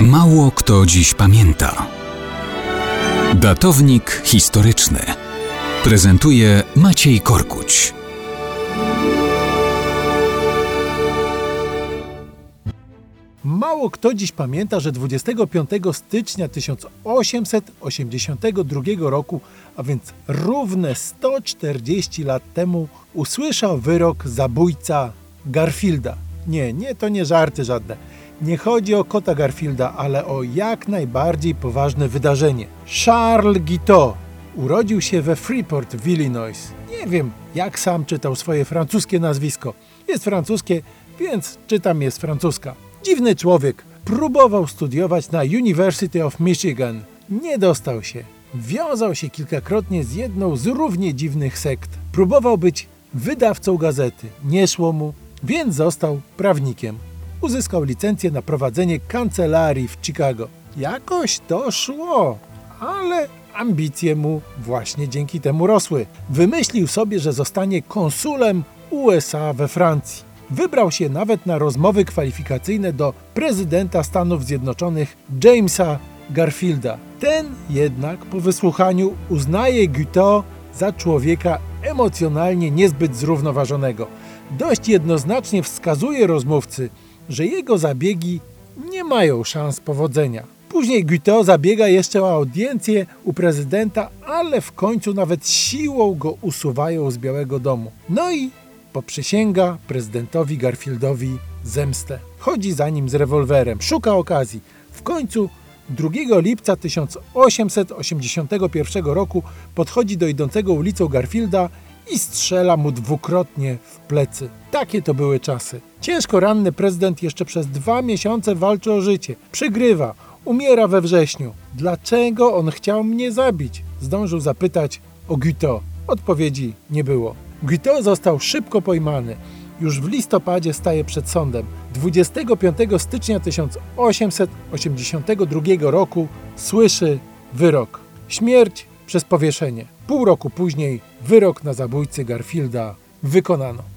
Mało kto dziś pamięta. Datownik historyczny prezentuje Maciej Korkuć. Mało kto dziś pamięta, że 25 stycznia 1882 roku, a więc równe 140 lat temu, usłyszał wyrok zabójca Garfielda. Nie, nie, to nie żarty żadne. Nie chodzi o kota Garfielda, ale o jak najbardziej poważne wydarzenie. Charles Guiteau urodził się we Freeport w Illinois. Nie wiem, jak sam czytał swoje francuskie nazwisko. Jest francuskie, więc czytam jest francuska. Dziwny człowiek. Próbował studiować na University of Michigan. Nie dostał się. Wiązał się kilkakrotnie z jedną z równie dziwnych sekt. Próbował być wydawcą gazety. Nie szło mu, więc został prawnikiem. Uzyskał licencję na prowadzenie kancelarii w Chicago. Jakoś to szło, ale ambicje mu właśnie dzięki temu rosły. Wymyślił sobie, że zostanie konsulem USA we Francji. Wybrał się nawet na rozmowy kwalifikacyjne do prezydenta Stanów Zjednoczonych Jamesa Garfielda. Ten jednak po wysłuchaniu uznaje Guiteau za człowieka emocjonalnie niezbyt zrównoważonego. Dość jednoznacznie wskazuje rozmówcy, że jego zabiegi nie mają szans powodzenia. Później Guiteau zabiega jeszcze o audiencję u prezydenta, ale w końcu nawet siłą go usuwają z Białego Domu. No i poprzysięga prezydentowi Garfieldowi zemstę. Chodzi za nim z rewolwerem, szuka okazji. W końcu 2 lipca 1881 roku podchodzi do idącego ulicą Garfielda i strzela mu dwukrotnie w plecy. Takie to były czasy. Ciężko ranny prezydent jeszcze przez dwa miesiące walczy o życie. Przegrywa, umiera we wrześniu. Dlaczego on chciał mnie zabić? Zdążył zapytać o Guiteau. Odpowiedzi nie było. Guiteau został szybko pojmany. Już w listopadzie staje przed sądem. 25 stycznia 1882 roku słyszy wyrok. Śmierć przez powieszenie. Pół roku później wyrok na zabójcy Garfielda wykonano.